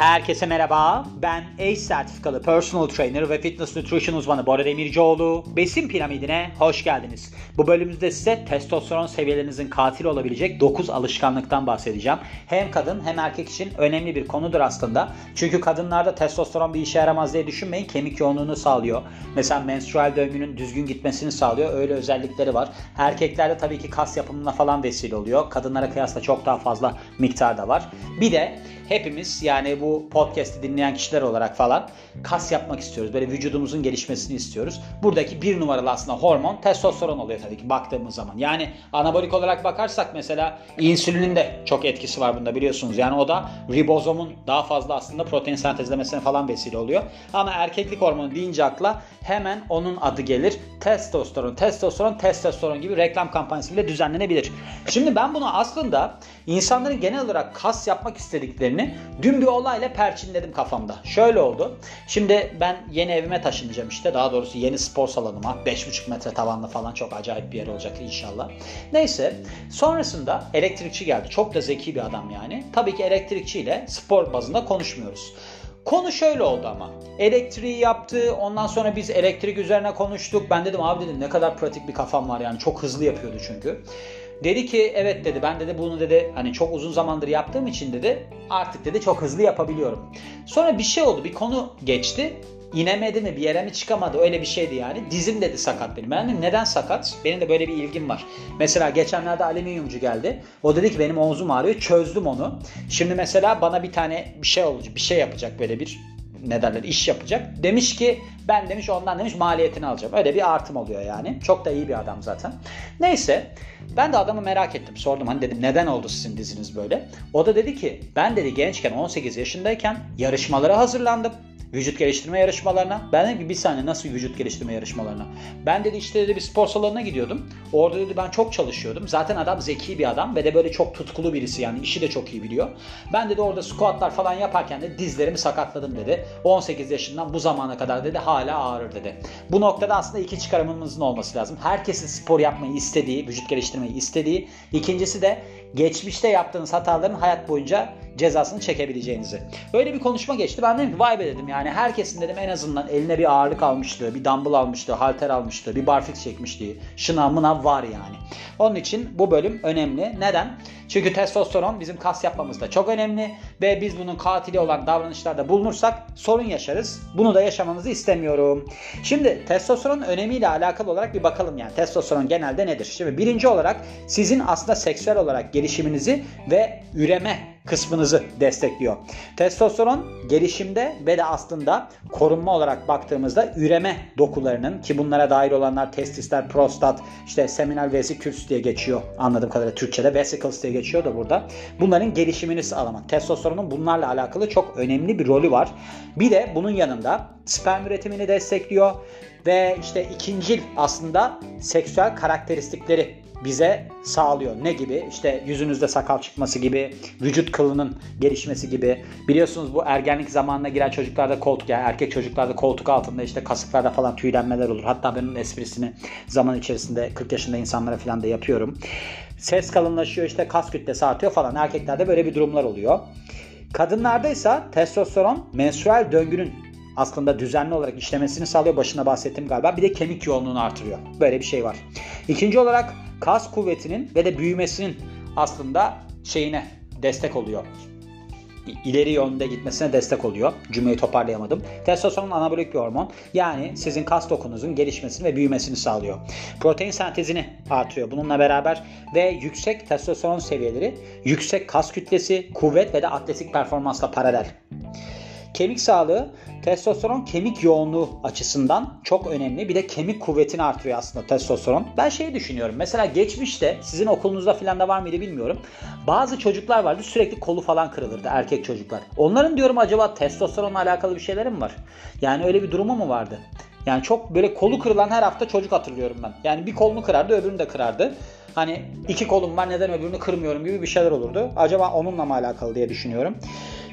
Herkese merhaba. Ben ACE sertifikalı personal trainer ve fitness nutrition uzmanı Bora Demircioğlu. Besin piramidine hoş geldiniz. Bu bölümümüzde size testosteron seviyelerinizin katil olabilecek 9 alışkanlıktan bahsedeceğim. Hem kadın hem erkek için önemli bir konudur aslında. Çünkü kadınlarda testosteron bir işe yaramaz diye düşünmeyin. Kemik yoğunluğunu sağlıyor. Mesela menstrual döngünün düzgün gitmesini sağlıyor. Öyle özellikleri var. Erkeklerde tabii ki kas yapımına falan vesile oluyor. Kadınlara kıyasla çok daha fazla miktarda var. Bir de hepimiz yani bu podcast'i dinleyen kişiler olarak falan kas yapmak istiyoruz. Böyle vücudumuzun gelişmesini istiyoruz. Buradaki bir numaralı aslında hormon testosteron oluyor tabii ki baktığımız zaman. Yani anabolik olarak bakarsak mesela insülinin de çok etkisi var bunda biliyorsunuz. Yani o da ribozomun daha fazla aslında protein sentezlemesine falan vesile oluyor. Ama erkeklik hormonu deyince akla hemen onun adı gelir. Testosteron, testosteron, testosteron gibi reklam kampanyası bile düzenlenebilir. Şimdi ben bunu aslında insanların genel olarak kas yapmak istediklerini dün bir olayla perçinledim kafamda. Şöyle oldu. Şimdi ben yeni evime taşınacağım işte. Daha doğrusu yeni spor salonuma. 5,5 metre tavanlı falan çok acayip bir yer olacak inşallah. Neyse. Sonrasında elektrikçi geldi. Çok da zeki bir adam yani. Tabii ki elektrikçiyle spor bazında konuşmuyoruz. Konu şöyle oldu ama. Elektriği yaptı. Ondan sonra biz elektrik üzerine konuştuk. Ben dedim abi dedim ne kadar pratik bir kafam var yani. Çok hızlı yapıyordu çünkü. Dedi ki evet dedi ben dedi bunu dedi hani çok uzun zamandır yaptığım için dedi artık dedi çok hızlı yapabiliyorum. Sonra bir şey oldu bir konu geçti. İnemedi mi bir yere mi çıkamadı öyle bir şeydi yani. Dizim dedi sakat benim. Ben dedim neden sakat? Benim de böyle bir ilgim var. Mesela geçenlerde alüminyumcu geldi. O dedi ki benim omzum ağrıyor. Çözdüm onu. Şimdi mesela bana bir tane bir şey olacak. Bir şey yapacak böyle bir ne derler iş yapacak. Demiş ki ben demiş ondan demiş maliyetini alacağım. Öyle bir artım oluyor yani. Çok da iyi bir adam zaten. Neyse ben de adamı merak ettim. Sordum hani dedim neden oldu sizin diziniz böyle? O da dedi ki ben dedi gençken 18 yaşındayken yarışmalara hazırlandım. Vücut geliştirme yarışmalarına. Ben dedim ki bir saniye nasıl vücut geliştirme yarışmalarına? Ben dedi işte dedi bir spor salonuna gidiyordum. Orada dedi ben çok çalışıyordum. Zaten adam zeki bir adam ve de böyle çok tutkulu birisi yani işi de çok iyi biliyor. Ben dedi orada squatlar falan yaparken de dizlerimi sakatladım dedi. 18 yaşından bu zamana kadar dedi hala ağrır dedi. Bu noktada aslında iki çıkarımımızın olması lazım. Herkesin spor yapmayı istediği, vücut geliştirmeyi istediği. İkincisi de geçmişte yaptığınız hataların hayat boyunca cezasını çekebileceğinizi. Öyle bir konuşma geçti. Ben dedim ki vay be dedim yani herkesin dedim en azından eline bir ağırlık almıştı, bir dumbbell almıştı, halter almıştı, bir barfix çekmişti. Şınav mınav var yani. Onun için bu bölüm önemli. Neden? Çünkü testosteron bizim kas yapmamızda çok önemli ve biz bunun katili olan davranışlarda bulunursak sorun yaşarız. Bunu da yaşamanızı istemiyorum. Şimdi testosteron önemiyle alakalı olarak bir bakalım yani. Testosteron genelde nedir? Şimdi birinci olarak sizin aslında seksüel olarak gelişiminizi ve üreme kısmınızı destekliyor. Testosteron gelişimde ve de aslında korunma olarak baktığımızda üreme dokularının ki bunlara dair olanlar testisler, prostat, işte seminal vesicles diye geçiyor anladığım kadarıyla Türkçe'de vesicles diye geçiyor da burada. Bunların gelişimini sağlamak. Testosteronun bunlarla alakalı çok önemli bir rolü var. Bir de bunun yanında sperm üretimini destekliyor ve işte ikincil aslında seksüel karakteristikleri bize sağlıyor. Ne gibi? İşte yüzünüzde sakal çıkması gibi, vücut kılının gelişmesi gibi. Biliyorsunuz bu ergenlik zamanına giren çocuklarda koltuk, yani erkek çocuklarda koltuk altında işte kasıklarda falan tüylenmeler olur. Hatta ben onun esprisini zaman içerisinde 40 yaşında insanlara falan da yapıyorum. Ses kalınlaşıyor, işte kas kütlesi artıyor falan. Erkeklerde böyle bir durumlar oluyor. Kadınlarda ise testosteron menstrual döngünün aslında düzenli olarak işlemesini sağlıyor. Başına bahsettim galiba. Bir de kemik yoğunluğunu artırıyor. Böyle bir şey var. İkinci olarak kas kuvvetinin ve de büyümesinin aslında şeyine destek oluyor. İleri yönde gitmesine destek oluyor. Cümleyi toparlayamadım. Testosteron anabolik bir hormon. Yani sizin kas dokunuzun gelişmesini ve büyümesini sağlıyor. Protein sentezini artırıyor. Bununla beraber ve yüksek testosteron seviyeleri yüksek kas kütlesi, kuvvet ve de atletik performansla paralel. Kemik sağlığı testosteron kemik yoğunluğu açısından çok önemli. Bir de kemik kuvvetini artırıyor aslında testosteron. Ben şeyi düşünüyorum. Mesela geçmişte sizin okulunuzda falan da var mıydı bilmiyorum. Bazı çocuklar vardı sürekli kolu falan kırılırdı erkek çocuklar. Onların diyorum acaba testosteronla alakalı bir şeyleri mi var? Yani öyle bir durumu mu vardı? Yani çok böyle kolu kırılan her hafta çocuk hatırlıyorum ben. Yani bir kolunu kırardı öbürünü de kırardı. Hani iki kolum var neden öbürünü kırmıyorum gibi bir şeyler olurdu. Acaba onunla mı alakalı diye düşünüyorum.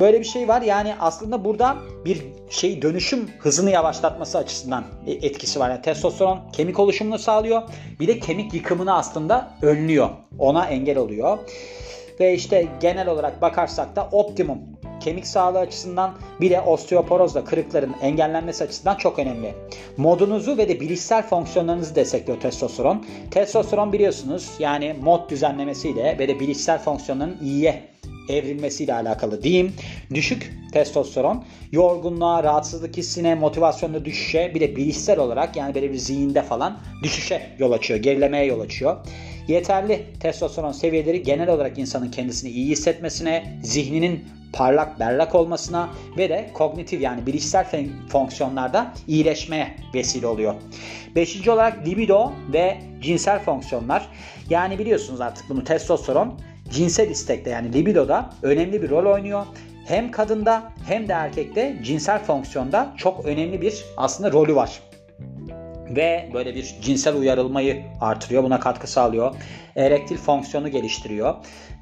Böyle bir şey var. Yani aslında burada bir şey dönüşüm hızını yavaşlatması açısından etkisi var. Yani testosteron kemik oluşumunu sağlıyor. Bir de kemik yıkımını aslında önlüyor. Ona engel oluyor. Ve işte genel olarak bakarsak da optimum kemik sağlığı açısından bir de osteoporozla kırıkların engellenmesi açısından çok önemli. Modunuzu ve de bilişsel fonksiyonlarınızı destekliyor testosteron. Testosteron biliyorsunuz yani mod düzenlemesiyle ve de bilişsel fonksiyonların iyiye evrilmesiyle alakalı diyeyim. Düşük testosteron yorgunluğa, rahatsızlık hissine, motivasyonda düşüşe bir de bilişsel olarak yani böyle bir zihinde falan düşüşe yol açıyor, gerilemeye yol açıyor. Yeterli testosteron seviyeleri genel olarak insanın kendisini iyi hissetmesine, zihninin parlak berrak olmasına ve de kognitif yani bilişsel fonksiyonlarda iyileşmeye vesile oluyor. Beşinci olarak libido ve cinsel fonksiyonlar. Yani biliyorsunuz artık bunu testosteron cinsel istekte yani libidoda önemli bir rol oynuyor. Hem kadında hem de erkekte cinsel fonksiyonda çok önemli bir aslında rolü var ve böyle bir cinsel uyarılmayı artırıyor. Buna katkı sağlıyor. Erektil fonksiyonu geliştiriyor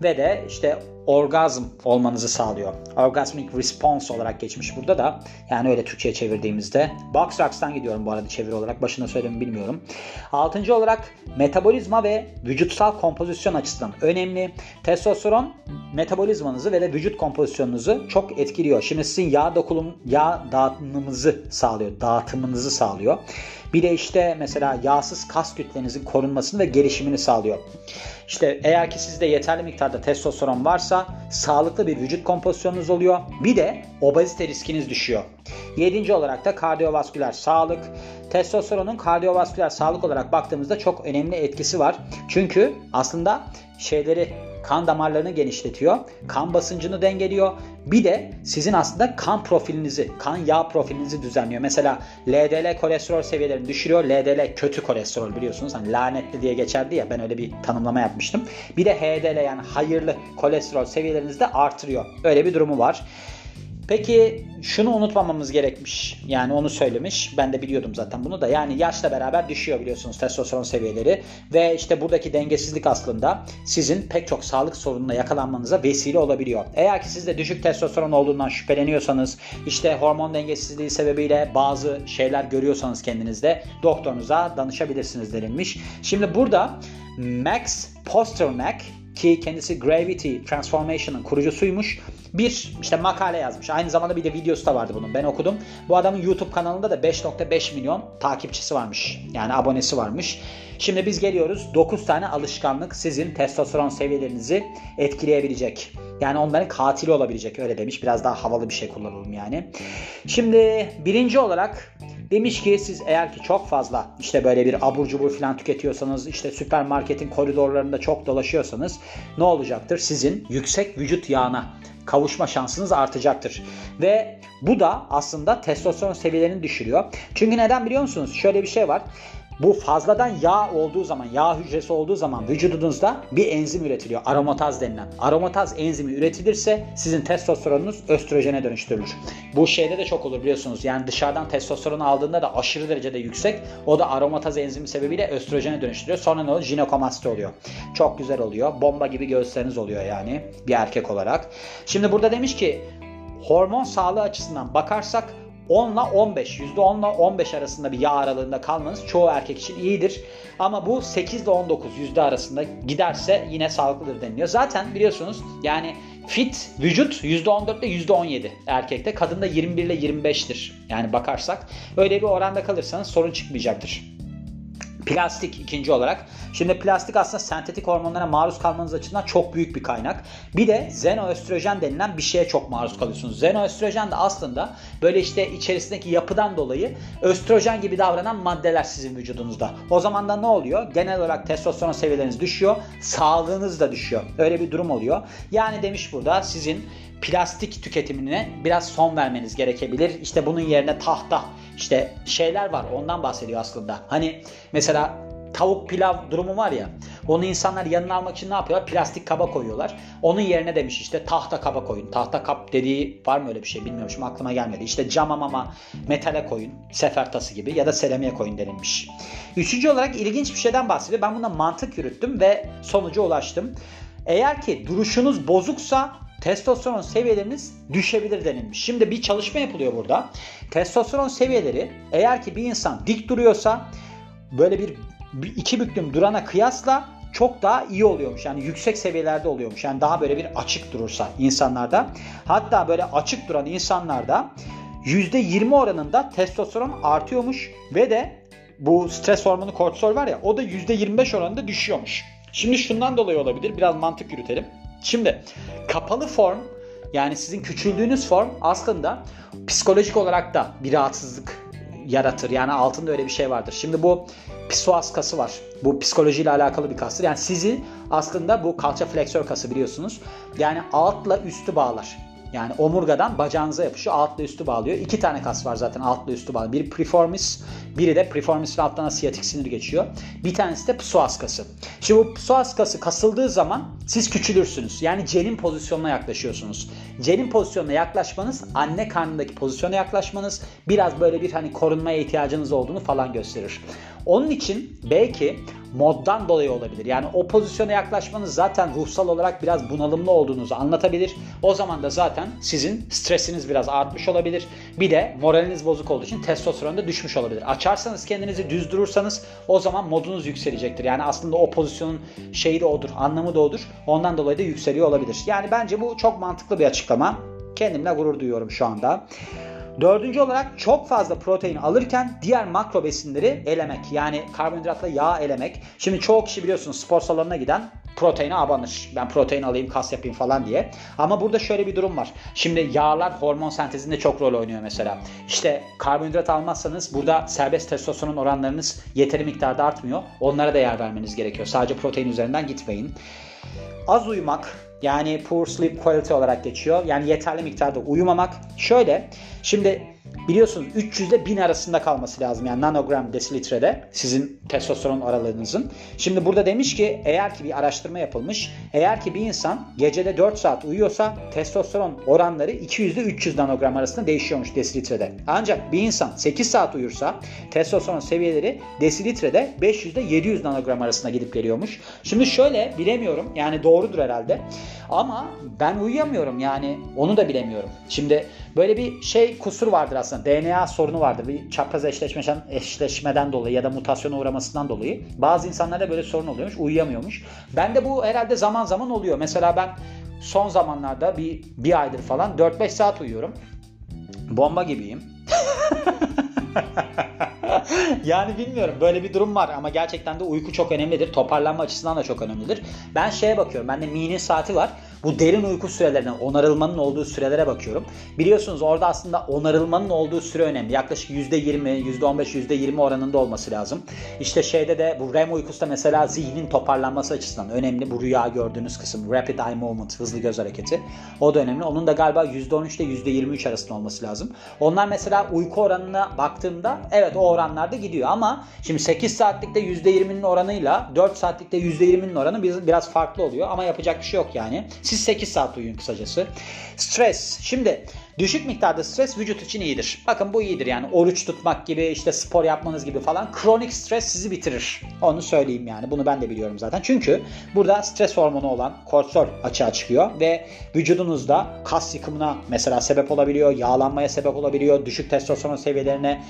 ve de işte orgazm olmanızı sağlıyor. Orgasmic response olarak geçmiş burada da. Yani öyle Türkçe'ye çevirdiğimizde. Box Rocks'tan gidiyorum bu arada çeviri olarak. Başına söyledim bilmiyorum. Altıncı olarak metabolizma ve vücutsal kompozisyon açısından önemli. Testosteron metabolizmanızı ve de vücut kompozisyonunuzu çok etkiliyor. Şimdi sizin yağ dokulum, yağ dağıtımınızı sağlıyor. Dağıtımınızı sağlıyor. Bir de işte mesela yağsız kas kütlenizin korunmasını ve gelişimini sağlıyor. İşte eğer ki sizde yeterli miktarda testosteron varsa sağlıklı bir vücut kompozisyonunuz oluyor. Bir de obezite riskiniz düşüyor. Yedinci olarak da kardiyovasküler sağlık. Testosteronun kardiyovasküler sağlık olarak baktığımızda çok önemli etkisi var. Çünkü aslında şeyleri kan damarlarını genişletiyor, kan basıncını dengeliyor. Bir de sizin aslında kan profilinizi, kan yağ profilinizi düzenliyor. Mesela LDL kolesterol seviyelerini düşürüyor. LDL kötü kolesterol biliyorsunuz. Hani lanetli diye geçerdi ya ben öyle bir tanımlama yapmıştım. Bir de HDL yani hayırlı kolesterol seviyelerinizi de artırıyor. Öyle bir durumu var. Peki şunu unutmamamız gerekmiş. Yani onu söylemiş. Ben de biliyordum zaten bunu da. Yani yaşla beraber düşüyor biliyorsunuz testosteron seviyeleri. Ve işte buradaki dengesizlik aslında sizin pek çok sağlık sorununa yakalanmanıza vesile olabiliyor. Eğer ki sizde düşük testosteron olduğundan şüpheleniyorsanız, işte hormon dengesizliği sebebiyle bazı şeyler görüyorsanız kendinizde doktorunuza danışabilirsiniz denilmiş. Şimdi burada Max Posternak ki kendisi Gravity Transformation'ın kurucusuymuş. Bir işte makale yazmış. Aynı zamanda bir de videosu da vardı bunun. Ben okudum. Bu adamın YouTube kanalında da 5.5 milyon takipçisi varmış. Yani abonesi varmış. Şimdi biz geliyoruz. 9 tane alışkanlık sizin testosteron seviyelerinizi etkileyebilecek. Yani onların katili olabilecek öyle demiş. Biraz daha havalı bir şey kullanalım yani. Şimdi birinci olarak Demiş ki siz eğer ki çok fazla işte böyle bir abur cubur falan tüketiyorsanız işte süpermarketin koridorlarında çok dolaşıyorsanız ne olacaktır? Sizin yüksek vücut yağına kavuşma şansınız artacaktır. Ve bu da aslında testosteron seviyelerini düşürüyor. Çünkü neden biliyor musunuz? Şöyle bir şey var. Bu fazladan yağ olduğu zaman, yağ hücresi olduğu zaman vücudunuzda bir enzim üretiliyor. Aromataz denilen. Aromataz enzimi üretilirse sizin testosteronunuz östrojene dönüştürülür. Bu şeyde de çok olur biliyorsunuz. Yani dışarıdan testosteron aldığında da aşırı derecede yüksek. O da aromataz enzimi sebebiyle östrojene dönüştürüyor. Sonra ne oluyor? Jinekomasti oluyor. Çok güzel oluyor. Bomba gibi göğüsleriniz oluyor yani bir erkek olarak. Şimdi burada demiş ki hormon sağlığı açısından bakarsak 10 ile 15, %10 ile 15 arasında bir yağ aralığında kalmanız çoğu erkek için iyidir. Ama bu 8 ile 19 yüzde arasında giderse yine sağlıklıdır deniliyor. Zaten biliyorsunuz yani fit vücut %14 ile %17 erkekte. Kadında 21 ile 25'tir. Yani bakarsak öyle bir oranda kalırsanız sorun çıkmayacaktır. Plastik ikinci olarak. Şimdi plastik aslında sentetik hormonlara maruz kalmanız açısından çok büyük bir kaynak. Bir de xenoöstrojen denilen bir şeye çok maruz kalıyorsunuz. Xenoöstrojen de aslında böyle işte içerisindeki yapıdan dolayı östrojen gibi davranan maddeler sizin vücudunuzda. O zaman da ne oluyor? Genel olarak testosteron seviyeleriniz düşüyor. Sağlığınız da düşüyor. Öyle bir durum oluyor. Yani demiş burada sizin plastik tüketimine biraz son vermeniz gerekebilir. İşte bunun yerine tahta işte şeyler var ondan bahsediyor aslında. Hani mesela tavuk pilav durumu var ya. Onu insanlar yanına almak için ne yapıyorlar? Plastik kaba koyuyorlar. Onun yerine demiş işte tahta kaba koyun. Tahta kap dediği var mı öyle bir şey bilmiyorum şimdi aklıma gelmedi. İşte cama mama metale koyun. Sefer tası gibi ya da seramiğe koyun denilmiş. Üçüncü olarak ilginç bir şeyden bahsediyor. Ben buna mantık yürüttüm ve sonuca ulaştım. Eğer ki duruşunuz bozuksa testosteron seviyeleriniz düşebilir denilmiş. Şimdi bir çalışma yapılıyor burada. Testosteron seviyeleri eğer ki bir insan dik duruyorsa böyle bir iki büklüm durana kıyasla çok daha iyi oluyormuş. Yani yüksek seviyelerde oluyormuş. Yani daha böyle bir açık durursa insanlarda. Hatta böyle açık duran insanlarda %20 oranında testosteron artıyormuş ve de bu stres hormonu kortisol var ya o da %25 oranında düşüyormuş. Şimdi şundan dolayı olabilir. Biraz mantık yürütelim. Şimdi kapalı form yani sizin küçüldüğünüz form aslında psikolojik olarak da bir rahatsızlık yaratır. Yani altında öyle bir şey vardır. Şimdi bu psoas kası var. Bu psikolojiyle alakalı bir kastır. Yani sizi aslında bu kalça fleksör kası biliyorsunuz. Yani altla üstü bağlar. Yani omurgadan bacağınıza yapışıyor. Altla üstü bağlıyor. İki tane kas var zaten altla üstü bağlı. Biri preformis, biri de preformis ve alttan siyatik sinir geçiyor. Bir tanesi de psoas kası. Şimdi bu psoas kası kasıldığı zaman siz küçülürsünüz. Yani cenin pozisyonuna yaklaşıyorsunuz. Cenin pozisyonuna yaklaşmanız anne karnındaki pozisyona yaklaşmanız biraz böyle bir hani korunmaya ihtiyacınız olduğunu falan gösterir. Onun için belki moddan dolayı olabilir. Yani o pozisyona yaklaşmanız zaten ruhsal olarak biraz bunalımlı olduğunuzu anlatabilir. O zaman da zaten sizin stresiniz biraz artmış olabilir. Bir de moraliniz bozuk olduğu için testosteron da düşmüş olabilir. Açarsanız kendinizi düz durursanız o zaman modunuz yükselecektir. Yani aslında o pozisyonun şeyi de odur, anlamı da odur. Ondan dolayı da yükseliyor olabilir. Yani bence bu çok mantıklı bir açıklama. Kendimle gurur duyuyorum şu anda. Dördüncü olarak çok fazla protein alırken diğer makro besinleri elemek. Yani karbonhidratla yağ elemek. Şimdi çoğu kişi biliyorsunuz spor salonuna giden proteine abanır. Ben protein alayım kas yapayım falan diye. Ama burada şöyle bir durum var. Şimdi yağlar hormon sentezinde çok rol oynuyor mesela. İşte karbonhidrat almazsanız burada serbest testosteron oranlarınız yeteri miktarda artmıyor. Onlara da yer vermeniz gerekiyor. Sadece protein üzerinden gitmeyin. Az uyumak, yani poor sleep quality olarak geçiyor. Yani yeterli miktarda uyumamak. Şöyle şimdi biliyorsunuz 300 ile 1000 arasında kalması lazım. Yani nanogram desilitrede sizin testosteron aralığınızın. Şimdi burada demiş ki eğer ki bir araştırma yapılmış. Eğer ki bir insan gecede 4 saat uyuyorsa testosteron oranları 200 ile 300 nanogram arasında değişiyormuş desilitrede. Ancak bir insan 8 saat uyursa testosteron seviyeleri desilitrede 500 ile 700 nanogram arasında gidip geliyormuş. Şimdi şöyle bilemiyorum yani doğrudur herhalde. Ama ben uyuyamıyorum yani onu da bilemiyorum. Şimdi böyle bir şey kusur vardır aslında. DNA sorunu vardır. Bir çapraz eşleşmeden, eşleşmeden dolayı ya da mutasyona uğramasından dolayı. Bazı insanlarda böyle sorun oluyormuş. Uyuyamıyormuş. Ben de bu herhalde zaman zaman oluyor. Mesela ben son zamanlarda bir, bir aydır falan 4-5 saat uyuyorum. Bomba gibiyim. yani bilmiyorum böyle bir durum var ama gerçekten de uyku çok önemlidir. Toparlanma açısından da çok önemlidir. Ben şeye bakıyorum. Bende Mi'nin saati var. Bu derin uyku sürelerine, onarılmanın olduğu sürelere bakıyorum. Biliyorsunuz orada aslında onarılmanın olduğu süre önemli. Yaklaşık %20, %15, %20 oranında olması lazım. İşte şeyde de bu REM uykusu da mesela zihnin toparlanması açısından önemli. Bu rüya gördüğünüz kısım Rapid Eye Movement, hızlı göz hareketi. O da önemli. Onun da galiba %13 ile %23 arasında olması lazım. Onlar mesela uyku oranına baktığımda evet o oranlarda gidiyor ama şimdi 8 saatlikte %20'nin oranıyla 4 saatlikte %20'nin oranı biraz farklı oluyor ama yapacak bir şey yok yani. Siz 8 saat uyuyun kısacası. Stres. Şimdi düşük miktarda stres vücut için iyidir. Bakın bu iyidir yani oruç tutmak gibi işte spor yapmanız gibi falan. Kronik stres sizi bitirir. Onu söyleyeyim yani. Bunu ben de biliyorum zaten. Çünkü burada stres hormonu olan kortisol açığa çıkıyor ve vücudunuzda kas yıkımına mesela sebep olabiliyor, yağlanmaya sebep olabiliyor, düşük testosteron seviyelerine,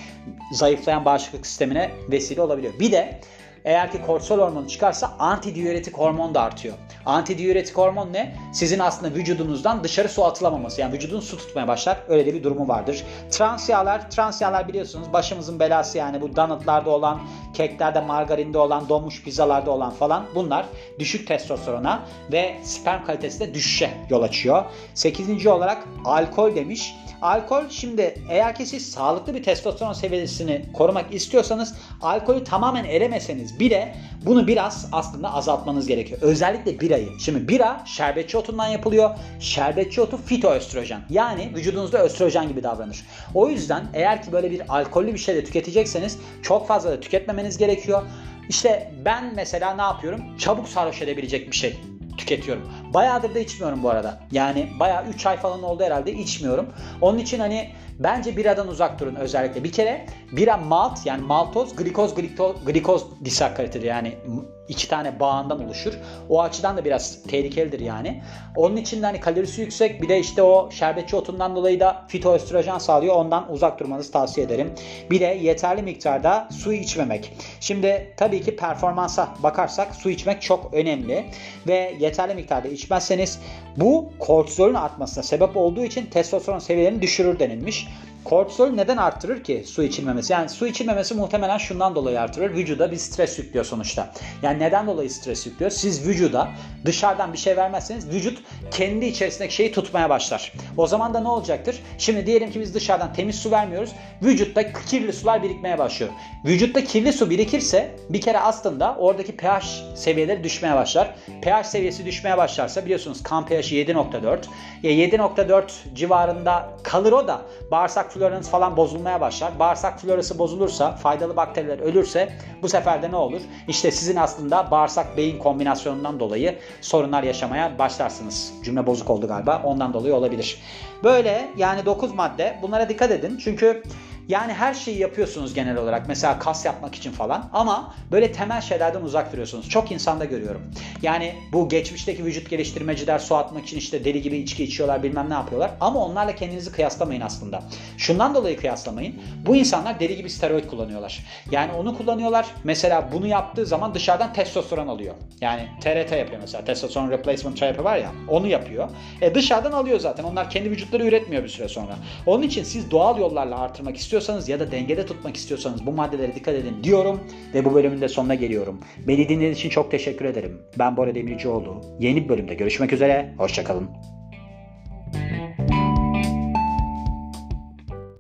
zayıflayan bağışıklık sistemine vesile olabiliyor. Bir de eğer ki kortisol hormonu çıkarsa antidiüretik hormon da artıyor. Antidiüretik hormon ne? Sizin aslında vücudunuzdan dışarı su atılamaması. Yani vücudun su tutmaya başlar. Öyle de bir durumu vardır. Trans yağlar, trans yağlar biliyorsunuz başımızın belası yani bu donutlarda olan, keklerde, margarinde olan, donmuş pizzalarda olan falan bunlar düşük testosterona ve sperm kalitesi de düşüşe yol açıyor. Sekizinci olarak alkol demiş. Alkol şimdi eğer ki siz sağlıklı bir testosteron seviyesini korumak istiyorsanız alkolü tamamen elemeseniz bile bunu biraz aslında azaltmanız gerekiyor. Özellikle birayı. Şimdi bira şerbetçi otundan yapılıyor. Şerbetçi otu fitoöstrojen. Yani vücudunuzda östrojen gibi davranır. O yüzden eğer ki böyle bir alkollü bir şey de tüketecekseniz çok fazla da tüketmemeniz gerekiyor. İşte ben mesela ne yapıyorum? Çabuk sarhoş edebilecek bir şey tüketiyorum. Bayağıdır da içmiyorum bu arada. Yani bayağı 3 ay falan oldu herhalde içmiyorum. Onun için hani bence biradan uzak durun özellikle. Bir kere bira malt yani maltoz glikoz glikoz, glikoz disakkarididir yani iki tane bağından oluşur. O açıdan da biraz tehlikelidir yani. Onun için de hani kalorisi yüksek bir de işte o şerbetçi otundan dolayı da fitoöstrojen sağlıyor. Ondan uzak durmanızı tavsiye ederim. Bir de yeterli miktarda su içmemek. Şimdi tabii ki performansa bakarsak su içmek çok önemli ve yeterli miktarda içmezseniz bu kortizolün artmasına sebep olduğu için testosteron seviyelerini düşürür denilmiş. Kortizol neden arttırır ki su içilmemesi? Yani su içilmemesi muhtemelen şundan dolayı artırır. Vücuda bir stres yüklüyor sonuçta. Yani neden dolayı stres yüklüyor? Siz vücuda dışarıdan bir şey vermezseniz vücut kendi içerisindeki şeyi tutmaya başlar. O zaman da ne olacaktır? Şimdi diyelim ki biz dışarıdan temiz su vermiyoruz. Vücutta kirli sular birikmeye başlıyor. Vücutta kirli su birikirse bir kere aslında oradaki pH seviyeleri düşmeye başlar. pH seviyesi düşmeye başlarsa biliyorsunuz kan pH'i 7.4. E 7.4 civarında kalır o da bağırsak floranız falan bozulmaya başlar. Bağırsak florası bozulursa, faydalı bakteriler ölürse bu sefer de ne olur? İşte sizin aslında bağırsak beyin kombinasyonundan dolayı sorunlar yaşamaya başlarsınız. Cümle bozuk oldu galiba. Ondan dolayı olabilir. Böyle yani 9 madde. Bunlara dikkat edin. Çünkü yani her şeyi yapıyorsunuz genel olarak. Mesela kas yapmak için falan. Ama böyle temel şeylerden uzak duruyorsunuz. Çok insanda görüyorum. Yani bu geçmişteki vücut geliştirmeciler su atmak için işte deli gibi içki içiyorlar bilmem ne yapıyorlar. Ama onlarla kendinizi kıyaslamayın aslında. Şundan dolayı kıyaslamayın. Bu insanlar deli gibi steroid kullanıyorlar. Yani onu kullanıyorlar. Mesela bunu yaptığı zaman dışarıdan testosteron alıyor. Yani TRT yapıyor mesela. Testosteron replacement therapy var ya. Onu yapıyor. E dışarıdan alıyor zaten. Onlar kendi vücutları üretmiyor bir süre sonra. Onun için siz doğal yollarla artırmak istiyorsanız istiyorsanız ya da dengede tutmak istiyorsanız bu maddelere dikkat edin diyorum ve bu bölümün de sonuna geliyorum. Beni dinlediğiniz için çok teşekkür ederim. Ben Bora Demircioğlu. Yeni bir bölümde görüşmek üzere. Hoşçakalın.